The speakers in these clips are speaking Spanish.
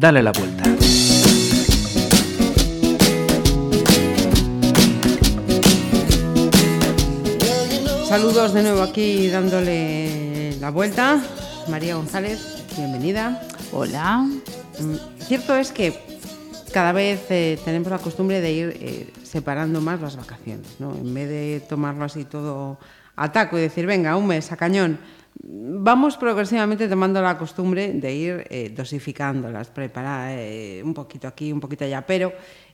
Dale la vuelta. Saludos de nuevo aquí dándole la vuelta. María González, bienvenida. Hola. Mm, Cierto es que cada vez eh, tenemos la costumbre de ir eh, separando más las vacaciones, ¿no? En vez de tomarlo así todo a taco y decir, venga, un mes a cañón, vamos progresivamente tomando la costumbre de ir eh, dosificándolas, preparar eh, un poquito aquí, un poquito allá, pero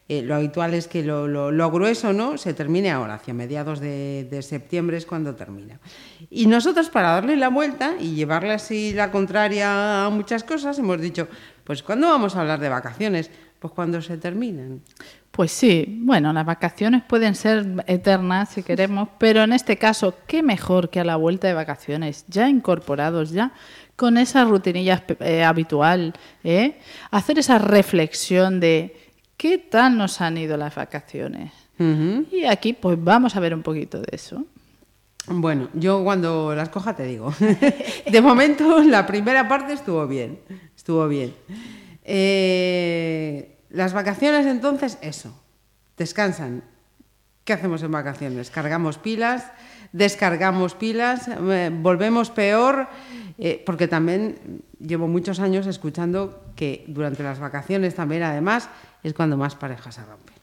eh, lo habitual es que lo, lo- lo grueso no se termine ahora, hacia mediados de, de septiembre es cuando termina. Y nosotros para darle la vuelta y llevarle así la contraria a muchas cosas, hemos dicho, pues ¿cuándo vamos a hablar de vacaciones? Pues cuando se terminan. Pues sí, bueno, las vacaciones pueden ser eternas si queremos, pero en este caso, qué mejor que a la vuelta de vacaciones, ya incorporados, ya con esa rutinilla eh, habitual, ¿eh? hacer esa reflexión de qué tal nos han ido las vacaciones. Y aquí, pues vamos a ver un poquito de eso. Bueno, yo cuando las coja te digo. De momento, la primera parte estuvo bien. Estuvo bien. Eh, las vacaciones, entonces, eso. Descansan. ¿Qué hacemos en vacaciones? Cargamos pilas, descargamos pilas, eh, volvemos peor, eh, porque también llevo muchos años escuchando que durante las vacaciones también, además, es cuando más parejas se rompen.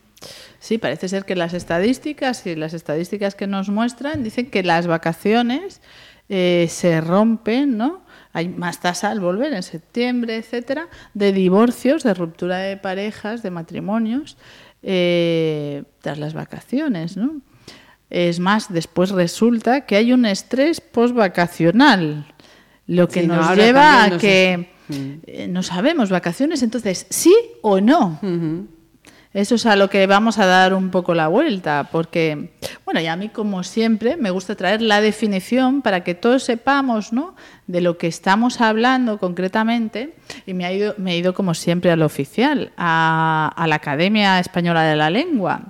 Sí, parece ser que las estadísticas y las estadísticas que nos muestran dicen que las vacaciones eh, se rompen, ¿no? Hay más tasa al volver en septiembre, etcétera, de divorcios, de ruptura de parejas, de matrimonios eh, tras las vacaciones, ¿no? Es más, después resulta que hay un estrés postvacacional, lo que Sí, nos lleva a que Mm. eh, no sabemos vacaciones, entonces sí o no. Eso es a lo que vamos a dar un poco la vuelta, porque, bueno, y a mí como siempre me gusta traer la definición para que todos sepamos, ¿no?, de lo que estamos hablando concretamente, y me, ha ido, me he ido como siempre al oficial, a, la Academia Española de la Lengua,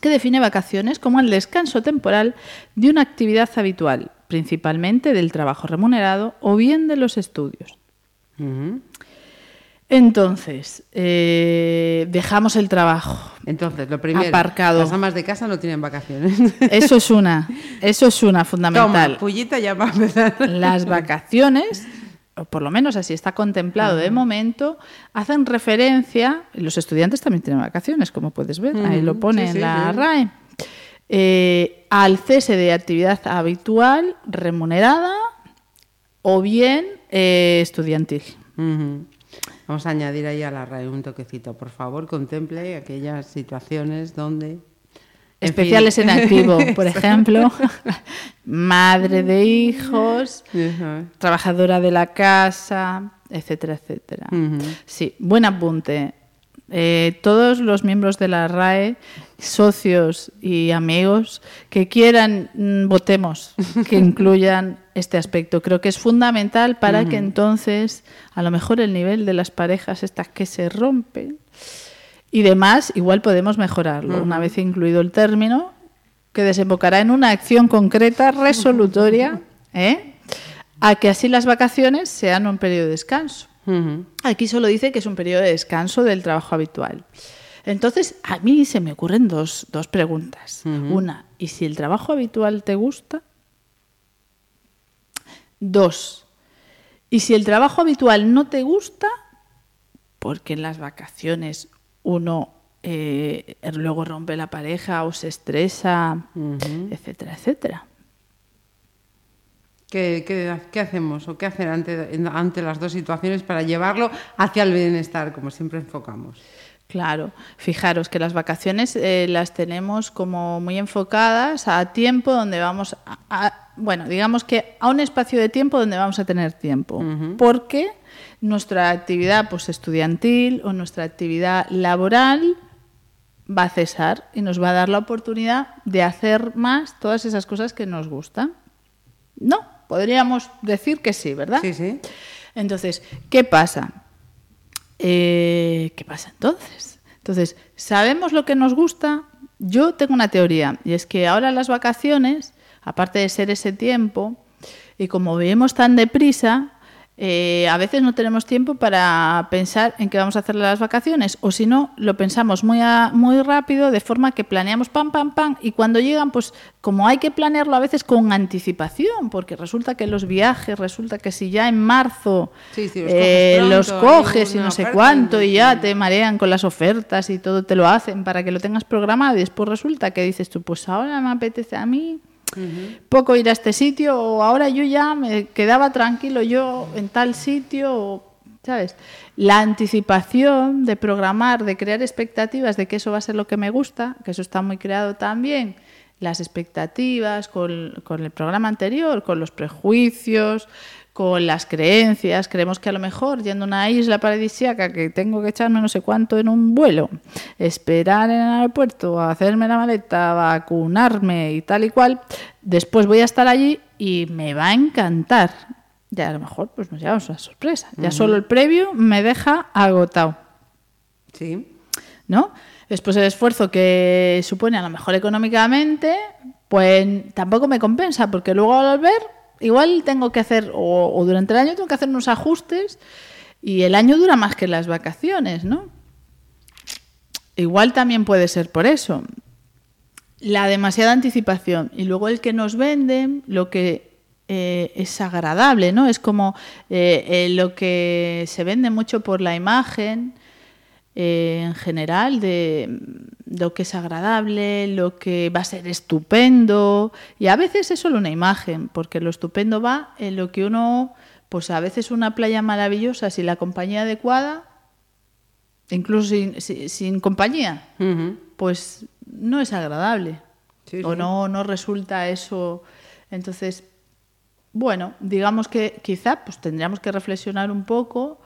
que define vacaciones como el descanso temporal de una actividad habitual, principalmente del trabajo remunerado o bien de los estudios. Entonces, eh, dejamos el trabajo. Entonces, lo primero, Aparcado. las amas de casa no tienen vacaciones. Eso es una, eso es una Toma, fundamental. pullita ya va a empezar. Las vacaciones, o por lo menos así está contemplado de momento, hacen referencia, los estudiantes también tienen vacaciones, como puedes ver, ahí lo pone sí, en sí, la sí. RAE, eh, al cese de actividad habitual, remunerada o bien eh, estudiantil. Ujú. Vamos a añadir ahí a la RAE un toquecito. Por favor, contemple aquellas situaciones donde... en Especiales fin. en activo, por ejemplo, madre de hijos, trabajadora de la casa, etcétera, etcétera. Sí, buen apunte. Eh, todos los miembros de la RAE, socios y amigos que quieran, mm, votemos que incluyan este aspecto. Creo que es fundamental para que entonces, a lo mejor el nivel de las parejas estas que se rompen y demás, igual podemos mejorarlo. Una vez incluido el término, que desembocará en una acción concreta, resolutoria, ¿eh? a que así las vacaciones sean un periodo de descanso. Aquí solo dice que es un periodo de descanso del trabajo habitual. Entonces, a mí se me ocurren dos, dos preguntas. Una, ¿y si el trabajo habitual te gusta? Dos, ¿y si el trabajo habitual no te gusta? Porque en las vacaciones uno eh, luego rompe la pareja o se estresa, etcétera, etcétera. ¿Qué, qué, qué hacemos o qué hacer ante, ante las dos situaciones para llevarlo hacia el bienestar, como siempre enfocamos? Claro, fijaros que las vacaciones eh, las tenemos como muy enfocadas a tiempo donde vamos a, a- bueno, digamos que a un espacio de tiempo donde vamos a tener tiempo, porque nuestra actividad pues estudiantil o nuestra actividad laboral va a cesar y nos va a dar la oportunidad de hacer más todas esas cosas que nos gustan. No, podríamos decir que sí, ¿verdad? Sí, sí. Entonces, ¿qué pasa? Eh, ¿Qué pasa entonces? Entonces, ¿sabemos lo que nos gusta? Yo tengo una teoría, y es que ahora las vacaciones, aparte de ser ese tiempo, y como vivimos tan deprisa, eh, a veces no tenemos tiempo para pensar en qué vamos a hacer las vacaciones, o si no, lo pensamos muy, muy rápido, de forma que planeamos pam, pam, pam, y cuando llegan, pues como hay que planearlo a veces con anticipación, porque resulta que los viajes, resulta que si ya en marzo los, coges, eh, y no sé cuánto, y ya te marean con las ofertas y todo te lo hacen para que lo tengas programado, y después resulta que dices tú, pues ahora me apetece a mí poco ir a este sitio o ahora yo ya me quedaba tranquilo yo en tal sitio, ¿sabes? La anticipación de programar, de crear expectativas de que eso va a ser lo que me gusta, que eso está muy creado también, las expectativas con, con el programa anterior, con los prejuicios, con las creencias, creemos que a lo mejor yendo a una isla paradisíaca que tengo que echarme no sé cuánto en un vuelo, esperar en el aeropuerto, hacerme la maleta, vacunarme y tal y cual, después voy a estar allí y me va a encantar. Ya a lo mejor pues nos llevamos una sorpresa. Ya solo el previo me deja agotado. Sí. ¿No? Después el esfuerzo que supone a lo mejor económicamente, pues tampoco me compensa, porque luego al volver igual tengo que hacer, o, durante el año tengo que hacer unos ajustes y el año dura más que las vacaciones, ¿no? Igual también puede ser por eso. La demasiada anticipación y luego el que nos venden lo que eh, es agradable, ¿no? Es como eh, eh, lo que se vende mucho por la imagen, eh, en general de lo que es agradable, lo que va a ser estupendo. Y a veces es solo una imagen, porque lo estupendo va en lo que uno, pues a veces una playa maravillosa, sin la compañía adecuada, incluso sin, compañía, pues no es agradable. O no, no resulta eso. Entonces, bueno, digamos que quizá pues tendríamos que reflexionar un poco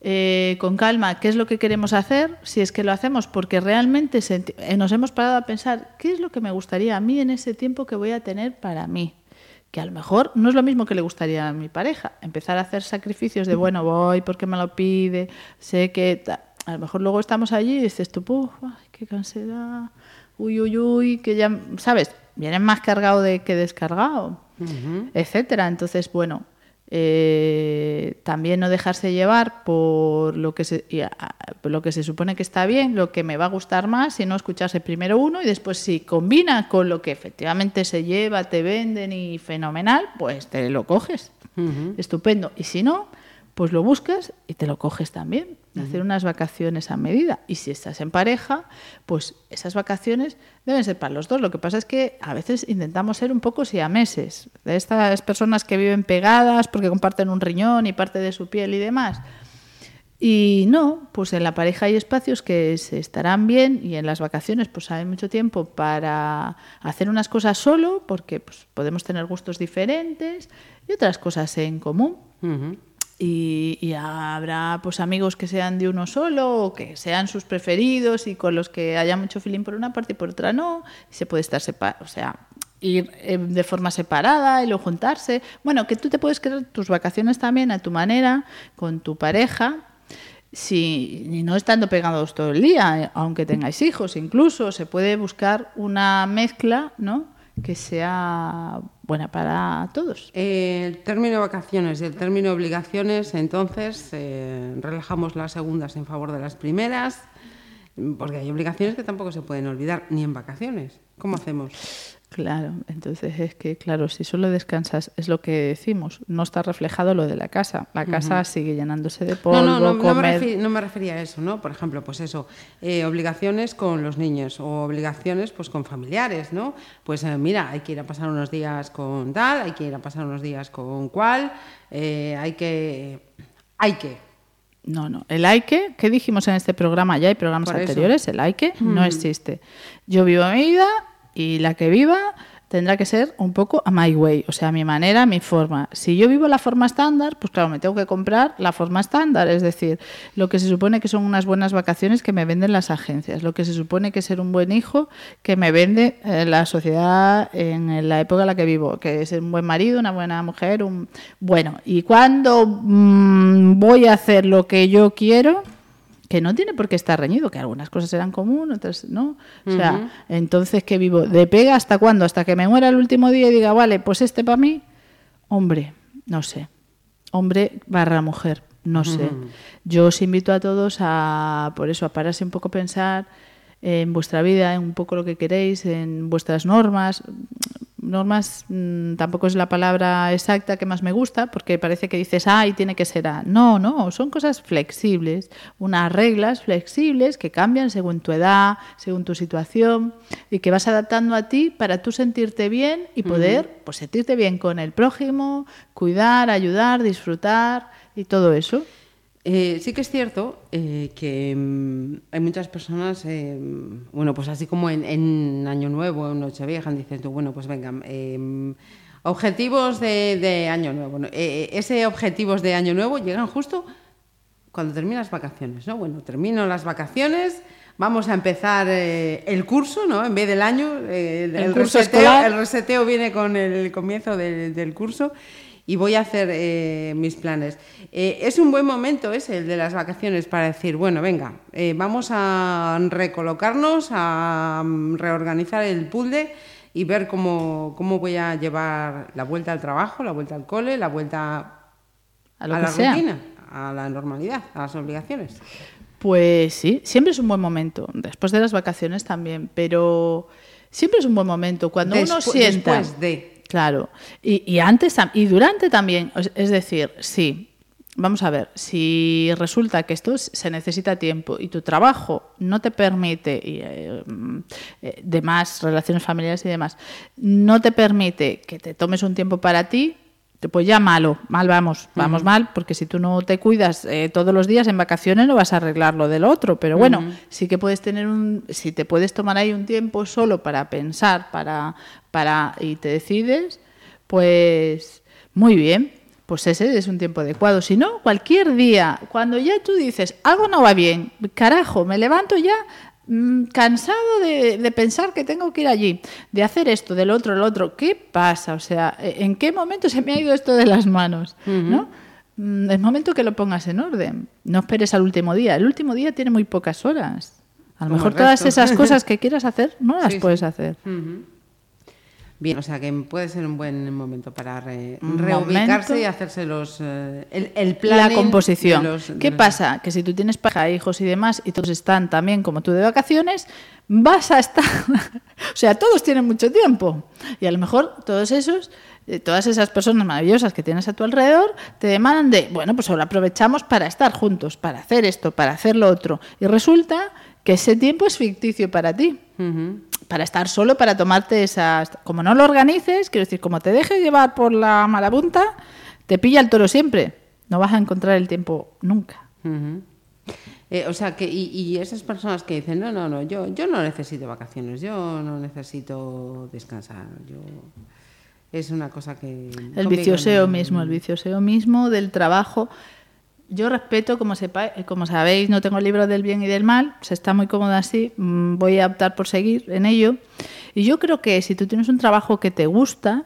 eh, con calma qué es lo que queremos hacer, si es que lo hacemos porque realmente eh, nos hemos parado a pensar qué es lo que me gustaría a mí en ese tiempo que voy a tener para mí. Que a lo mejor no es lo mismo que le gustaría a mi pareja. Empezar a hacer sacrificios de, bueno, voy porque me lo pide, sé que... A lo mejor luego estamos allí y dices tú, Puf, qué cansedad, uy, uy, uy, que ya, ¿sabes? Vienen más cargado de que descargado, etcétera. Entonces, bueno, eh, también no dejarse llevar por lo que, se, lo que se supone que está bien, lo que me va a gustar más, sino escucharse primero uno y después si combina con lo que efectivamente se lleva, te venden y fenomenal, pues te lo coges. Estupendo. Y si no, pues lo buscas y te lo coges también. Hacer unas vacaciones a medida. Y si estás en pareja, pues esas vacaciones deben ser para los dos. Lo que pasa es que a veces intentamos ser un poco siameses. De estas personas que viven pegadas porque comparten un riñón y parte de su piel y demás. Y no, pues en la pareja hay espacios que se estarán bien y en las vacaciones pues hay mucho tiempo para hacer unas cosas solo porque pues, podemos tener gustos diferentes y otras cosas en común. Y, habrá pues amigos que sean de uno solo o que sean sus preferidos y con los que haya mucho feeling por una parte y por otra no. Y se puede estar separado, o sea, ir eh, de forma separada y luego juntarse. Bueno, que tú te puedes crear tus vacaciones también a tu manera, con tu pareja, si no estando pegados todo el día, aunque tengáis hijos, incluso se puede buscar una mezcla, ¿no? Que sea buena para todos. el término vacaciones y el término obligaciones, entonces eh, relajamos las segundas en favor de las primeras, porque hay obligaciones que tampoco se pueden olvidar, ni en vacaciones. ¿Cómo hacemos? Claro, entonces es que, claro, si solo descansas, es lo que decimos, no está reflejado lo de la casa. La casa sigue llenándose de polvo, no, no, no, comer... no, me refería a eso, ¿no? Por ejemplo, pues eso, eh, obligaciones con los niños o obligaciones pues con familiares, ¿no? Pues eh, mira, hay que ir a pasar unos días con tal, hay que ir a pasar unos días con cual, eh, hay que... Hay que, no, no. El hay que, ¿qué dijimos en este programa? Ya hay programas anteriores, el hay que no existe. Yo vivo mi vida y la que viva tendrá que ser un poco a my way, o sea, mi manera, mi forma. Si yo vivo la forma estándar, pues claro, me tengo que comprar la forma estándar, es decir, lo que se supone que son unas buenas vacaciones que me venden las agencias, lo que se supone que ser un buen hijo que me vende eh, la sociedad en la época en la que vivo, que es un buen marido, una buena mujer, un bueno, y cuando mm, voy a hacer lo que yo quiero, que no tiene por qué estar reñido, que algunas cosas serán comunes, otras no. O sea, entonces, ¿qué vivo? ¿De pega hasta cuándo? ¿Hasta que me muera el último día y diga, vale, pues este para mí? Hombre, no sé. hombre barra mujer, no sé. Yo os invito a todos a, por eso, a pararse un poco a pensar en vuestra vida, en un poco lo que queréis, en vuestras normas. Normas mmm, tampoco es la palabra exacta que más me gusta, porque parece que dices, ah, y tiene que ser A. No, no, son cosas flexibles, unas reglas flexibles que cambian según tu edad, según tu situación, y que vas adaptando a ti para tú sentirte bien y poder, uh -huh. pues sentirte bien con el prójimo, cuidar, ayudar, disfrutar y todo eso. Eh, sí que es cierto eh, que mmm, hay muchas personas, eh, bueno, pues así como en, en, Año Nuevo, en Nochevieja, dicen tú, bueno, pues venga, em, objetivos de, de, Año Nuevo. ¿no? Eh, ese objetivos de Año Nuevo llegan justo cuando terminan las vacaciones, ¿no? Bueno, termino las vacaciones, vamos a empezar eh, el curso, ¿no? En vez del año, eh, el, el, curso reseteo, escolar. el reseteo viene con el comienzo del, del curso y voy a hacer eh, mis planes. Eh, es un buen momento ese, el de las vacaciones, para decir, bueno, venga, eh, vamos a recolocarnos, a um, reorganizar el puzzle y ver cómo, cómo voy a llevar la vuelta al trabajo, la vuelta al cole, la vuelta a, a la sea. rutina, a la normalidad, a las obligaciones. Pues sí, siempre es un buen momento, después de las vacaciones también, pero siempre es un buen momento cuando Despu uno sienta... Después de Claro, y, y, antes y durante también, es decir, sí, vamos a ver, si resulta que esto se necesita tiempo y tu trabajo no te permite, y eh, demás, relaciones familiares y demás, no te permite que te tomes un tiempo para ti, pues ya malo, mal vamos, vamos uh -huh. mal, porque si tú no te cuidas eh, todos los días en vacaciones no vas a arreglar lo del otro, pero bueno, uh -huh. sí que puedes tener un, si te puedes tomar ahí un tiempo solo para pensar, para, para y te decides, pues muy bien, pues ese es un tiempo adecuado. Si no, cualquier día, cuando ya tú dices, algo no va bien, carajo, me levanto ya cansado de, de, pensar que tengo que ir allí, de hacer esto, del otro, el otro. ¿Qué pasa? O sea, ¿en qué momento se me ha ido esto de las manos? Uh -huh. ¿No? Mm, es momento que lo pongas en orden. No esperes al último día. El último día tiene muy pocas horas. A lo Como mejor todas esas cosas que quieras hacer no las sí, puedes sí. hacer. Uh -huh. Bien, o sea que puede ser un buen momento para re, reubicarse momento, y hacerse los eh, el, el plan. La composición. De los, de ¿Qué los... pasa? Que si tú tienes pareja, hijos y demás, y todos están también como tú de vacaciones, vas a estar. o sea, todos tienen mucho tiempo. Y a lo mejor todos esos eh, todas esas personas maravillosas que tienes a tu alrededor te demandan de, bueno, pues ahora aprovechamos para estar juntos, para hacer esto, para hacer lo otro. Y resulta que ese tiempo es ficticio para ti. Uh -huh para estar solo, para tomarte esas... Como no lo organices, quiero decir, como te dejes llevar por la marabunta, te pilla el toro siempre. No vas a encontrar el tiempo nunca. Uh -huh. eh, o sea, que y, y, esas personas que dicen, no, no, no, yo, yo no necesito vacaciones, yo no necesito descansar, yo... Es una cosa que... El vicioseo mismo, el vicioseo mismo del trabajo yo respeto, como, sepa, como sabéis, no tengo el libro del bien y del mal, se está muy cómoda así, mm, voy a optar por seguir en ello. Y yo creo que si tú tienes un trabajo que te gusta,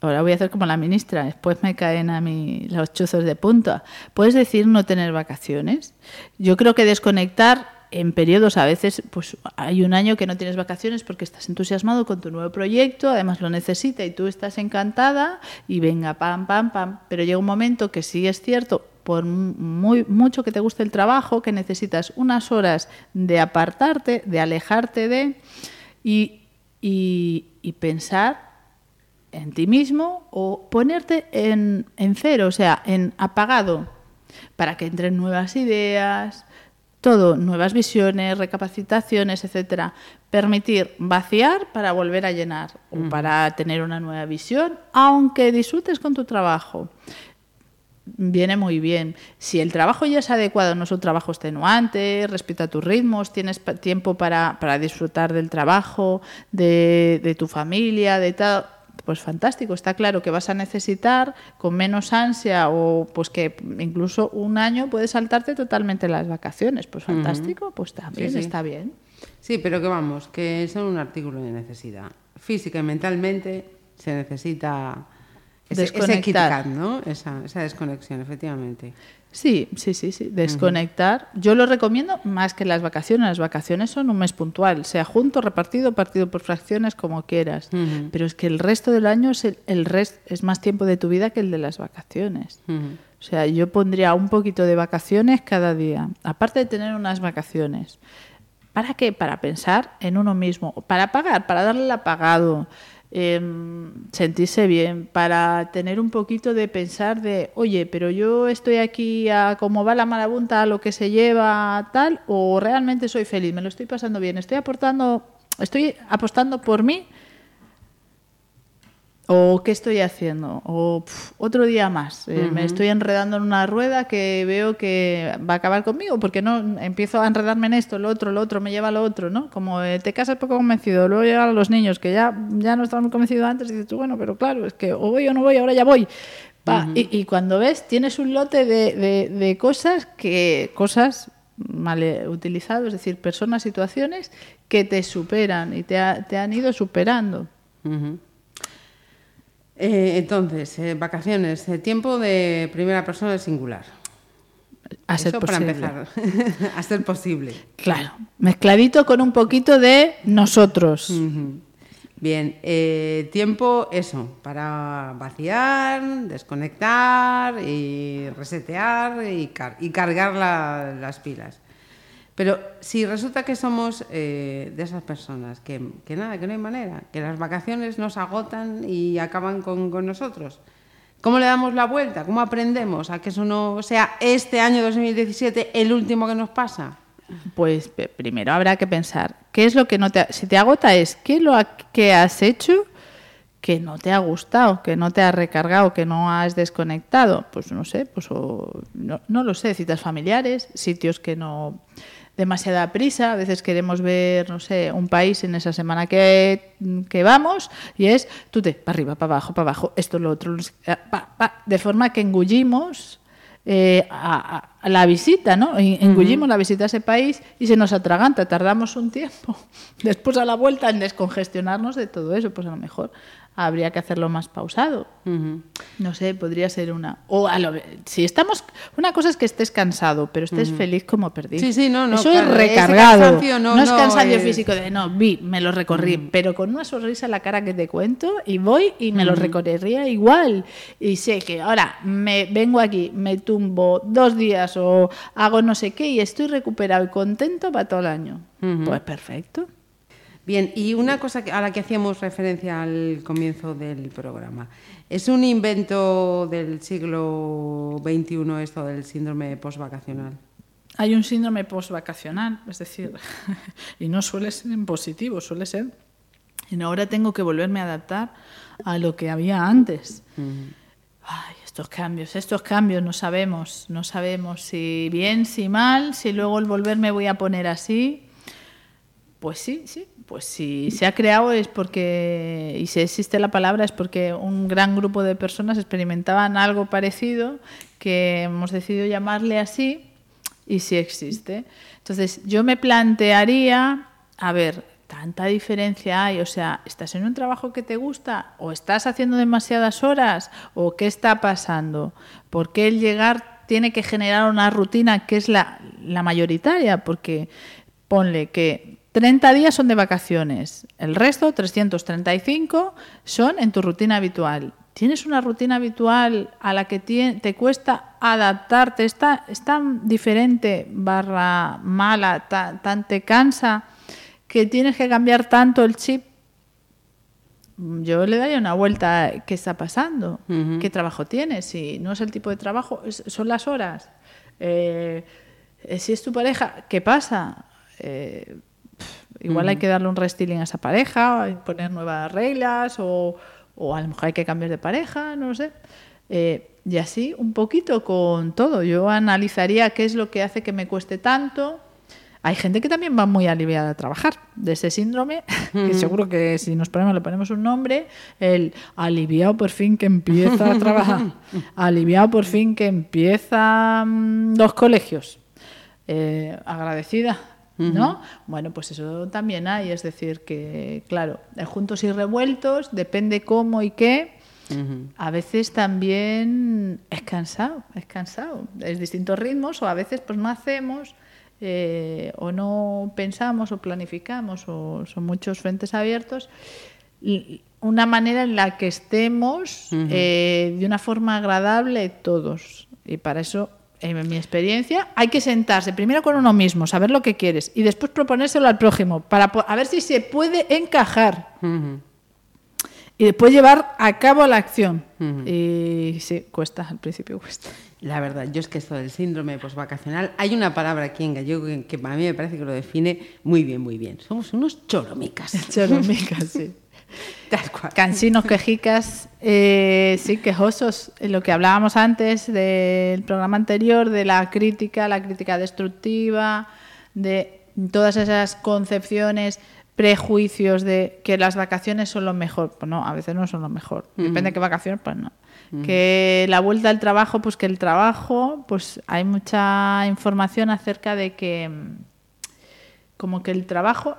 ahora voy a hacer como la ministra, después me caen a mí los chuzos de punta, puedes decir no tener vacaciones. Yo creo que desconectar en periodos a veces pues hay un año que no tienes vacaciones porque estás entusiasmado con tu nuevo proyecto, además lo necesita y tú estás encantada y venga pam pam pam, pero llega un momento que sí es cierto por muy, mucho que te guste el trabajo, que necesitas unas horas de apartarte, de alejarte de y, y, y pensar en ti mismo o ponerte en, en, cero, o sea, en apagado, para que entren nuevas ideas, todo, nuevas visiones, recapacitaciones, etcétera. Permitir vaciar para volver a llenar o mm. para tener una nueva visión, aunque disfrutes con tu trabajo viene muy bien. Si el trabajo ya es adecuado, no es un trabajo extenuante, respeta tus ritmos, tienes tiempo para, para disfrutar del trabajo, de, de tu familia, de tal, pues fantástico. Está claro que vas a necesitar con menos ansia o pues que incluso un año puedes saltarte totalmente las vacaciones. Pues fantástico, uh -huh. pues también sí, sí. está bien. Sí, pero que vamos, que son un artículo de necesidad. Física y mentalmente se necesita desconectar. ese ¿no? Esa, esa desconexión, efectivamente. Sí, sí, sí, sí. Desconectar. Yo lo recomiendo más que las vacaciones. Las vacaciones son un mes puntual, sea junto, repartido, partido por fracciones, como quieras. Pero es que el resto del año es, el, el rest- es más tiempo de tu vida que el de las vacaciones. O sea, yo pondría un poquito de vacaciones cada día, aparte de tener unas vacaciones. ¿Para qué? Para pensar en uno mismo, para pagar, para darle el apagado, em, sentirse bien, para tener un poquito de pensar de, oye, pero yo estoy aquí a cómo va la marabunta, a lo que se lleva, tal, o realmente soy feliz, me lo estoy pasando bien, estoy aportando, estoy apostando por mí ¿O qué estoy haciendo? O pf, otro día más. Eh, Me estoy enredando en una rueda que veo que va a acabar conmigo porque no empiezo a enredarme en esto, lo otro, lo otro, me lleva a lo otro, ¿no? Como eh, te casas poco convencido, luego llegan los niños que ya, ya no estaban convencidos antes y dices tú, bueno, pero claro, es que o voy o no voy, ahora ya voy. Pa, y, y cuando ves, tienes un lote de, de- de cosas que, cosas mal utilizadas, es decir, personas, situaciones que te superan y te, ha- te han ido superando. Eh, entonces, eh, vacaciones, eh, tiempo de primera persona del singular. A ser Eso para posible. empezar, a ser posible. Claro, mezcladito con un poquito de nosotros. Bien, eh, tiempo, eso, para vaciar, desconectar y resetear y, car- y cargar la- las pilas. Pero si resulta que somos eh, de esas personas, que, que nada, que no hay manera, que las vacaciones nos agotan y acaban con, con nosotros, ¿cómo le damos la vuelta? ¿Cómo aprendemos a que eso no sea este año 2017 el último que nos pasa? Pues primero habrá que pensar, ¿qué es lo que no te si te agota es qué es lo que has hecho que no te ha gustado, que no te ha recargado, que no has desconectado? Pues no sé, pues o- no, no lo sé, citas familiares, sitios que no demasiada prisa, a veces queremos ver, no sé, un país en esa semana que, que vamos y es tú te, para arriba, para abajo, para abajo, esto, lo otro, ah, pa, pa, de forma que engullimos eh, a, la visita, ¿no? En- Engullimos la visita a ese país y se nos atraganta, tardamos un tiempo. Después a la vuelta en descongestionarnos de todo eso, pues a lo mejor habría que hacerlo más pausado. No sé, podría ser una. O a lo, si estamos. Una cosa es que estés cansado, pero estés feliz como perdido. Sí, sí, no, no, Eso claro, es recargado. no- es cansancio es- físico de no, vi, me lo recorrí, pero con una sonrisa en la cara que te cuento y voy y me lo recorrería igual. Y sé que ahora me vengo aquí, me tumbo dos días o hago no sé qué y estoy recuperado y contento para todo el año. Pues perfecto. Bien, y una cosa a la que hacíamos referencia al comienzo del programa. ¿Es un invento del siglo XXI esto del síndrome postvacacional? Hay un síndrome postvacacional, es decir, y no suele ser en positivo, suele ser en ahora tengo que volverme a adaptar a lo que había antes. Ay, estos cambios, estos cambios, no sabemos, no sabemos si bien, si mal, si luego el volver me voy a poner así. Pues sí, sí, pues si se ha creado es porque, y si existe la palabra, es porque un gran grupo de personas experimentaban algo parecido que hemos decidido llamarle así y sí existe. Entonces yo me plantearía, a ver, tanta diferencia hay, o sea, ¿estás en un trabajo que te gusta o estás haciendo demasiadas horas o qué está pasando? ¿Por qué el llegar tiene que generar una rutina que es la, la mayoritaria? Porque ponle que 30 días son de vacaciones, el resto, 335, son en tu rutina habitual. ¿Tienes una rutina habitual a la que te cuesta adaptarte? ¿Está, es tan diferente, barra mala, ta- tan te cansa, que tienes que cambiar tanto el chip? Yo le daría una vuelta. ¿Qué está pasando? ¿Qué trabajo tienes? Si no es el tipo de trabajo, son las horas. Eh, eh, si es tu pareja, ¿qué pasa? Eh, igual hay que darle un restyling a esa pareja, poner nuevas reglas o, o a lo mejor hay que cambiar de pareja, no lo sé. Eh, y así un poquito con todo. Yo analizaría qué es lo que hace que me cueste tanto. Hay gente que también va muy aliviada a trabajar de ese síndrome, que seguro que si nos ponemos, le ponemos un nombre, el aliviado por fin que empieza a trabajar, aliviado por fin que empiezan los colegios, Eh, agradecida, ¿no? Bueno, pues eso también hay, es decir, que claro, juntos y revueltos, depende cómo y qué, a veces también es cansado, es cansado. Es distintos ritmos o a veces pues no hacemos eh, o no pensamos o planificamos o son muchos frentes abiertos. Y una manera en la que estemos eh, de una forma agradable todos. Y para eso en mi experiencia, hay que sentarse primero con uno mismo, saber lo que quieres y después proponérselo al prójimo para a ver si se puede encajar. Y después llevar a cabo la acción. Y sí, cuesta, al principio cuesta. La verdad, yo es que esto del síndrome postvacacional, hay una palabra aquí en gallego que, que, a mí me parece que lo define muy bien, muy bien. Somos unos choromicas. Choromicas, sí. Cansinos, quejicas, eh, sí, quejosos. Lo que hablábamos antes del programa anterior, de la crítica, la crítica destructiva, de todas esas concepciones, prejuicios de que las vacaciones son lo mejor. Pues no, a veces no son lo mejor. Depende de qué vacaciones, pues no. Que la vuelta al trabajo, pues que el trabajo, pues hay mucha información acerca de que como que el trabajo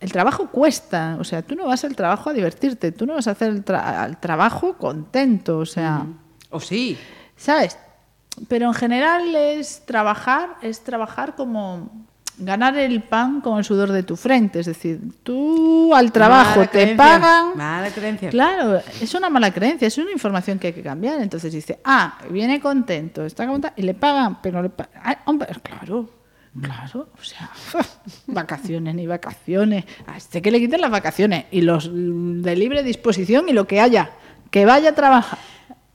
el trabajo cuesta o sea tú no vas al trabajo a divertirte tú no vas a hacer el, trabajo contento o sea. O sí. Sabes pero en general es trabajar es trabajar como ganar el pan con el sudor de tu frente es decir tú al trabajo te pagan. Mala creencia. Claro es una mala creencia es una información que hay que cambiar. Entonces dice ah viene contento está contento y le pagan pero le pagan hombre claro Claro, o sea, vacaciones ni vacaciones. A este que le quiten las vacaciones y los de libre disposición y lo que haya, que vaya a trabajar.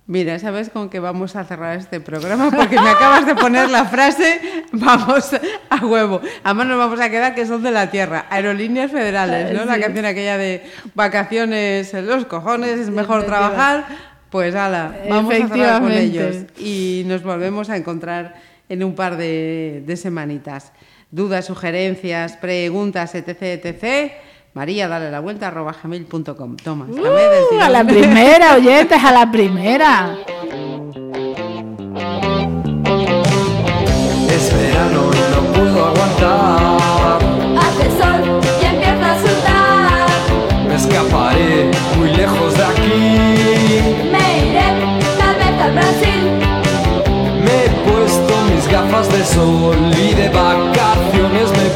Mira, ¿sabes con qué vamos a cerrar este programa? Porque me acabas de poner la frase, vamos a huevo. Además nos vamos a quedar que son de la tierra. Aerolíneas federales, ¿no? La canción aquella de vacaciones en los cojones, es mejor trabajar. Pues ala, vamos a cerrar con ellos. Y nos volvemos a encontrar en un par de, de semanitas. Dudas, sugerencias, preguntas, etc, etc. María, dale la vuelta arroba gmail.com. Toma, uh, a la primera, oyentes, a la primera. Es verano y no puedo aguantar. Hace sol y empieza a sudar. Me escaparé muy lejos de aquí. Me iré tal vez al Brasil de sol y de vacaciones me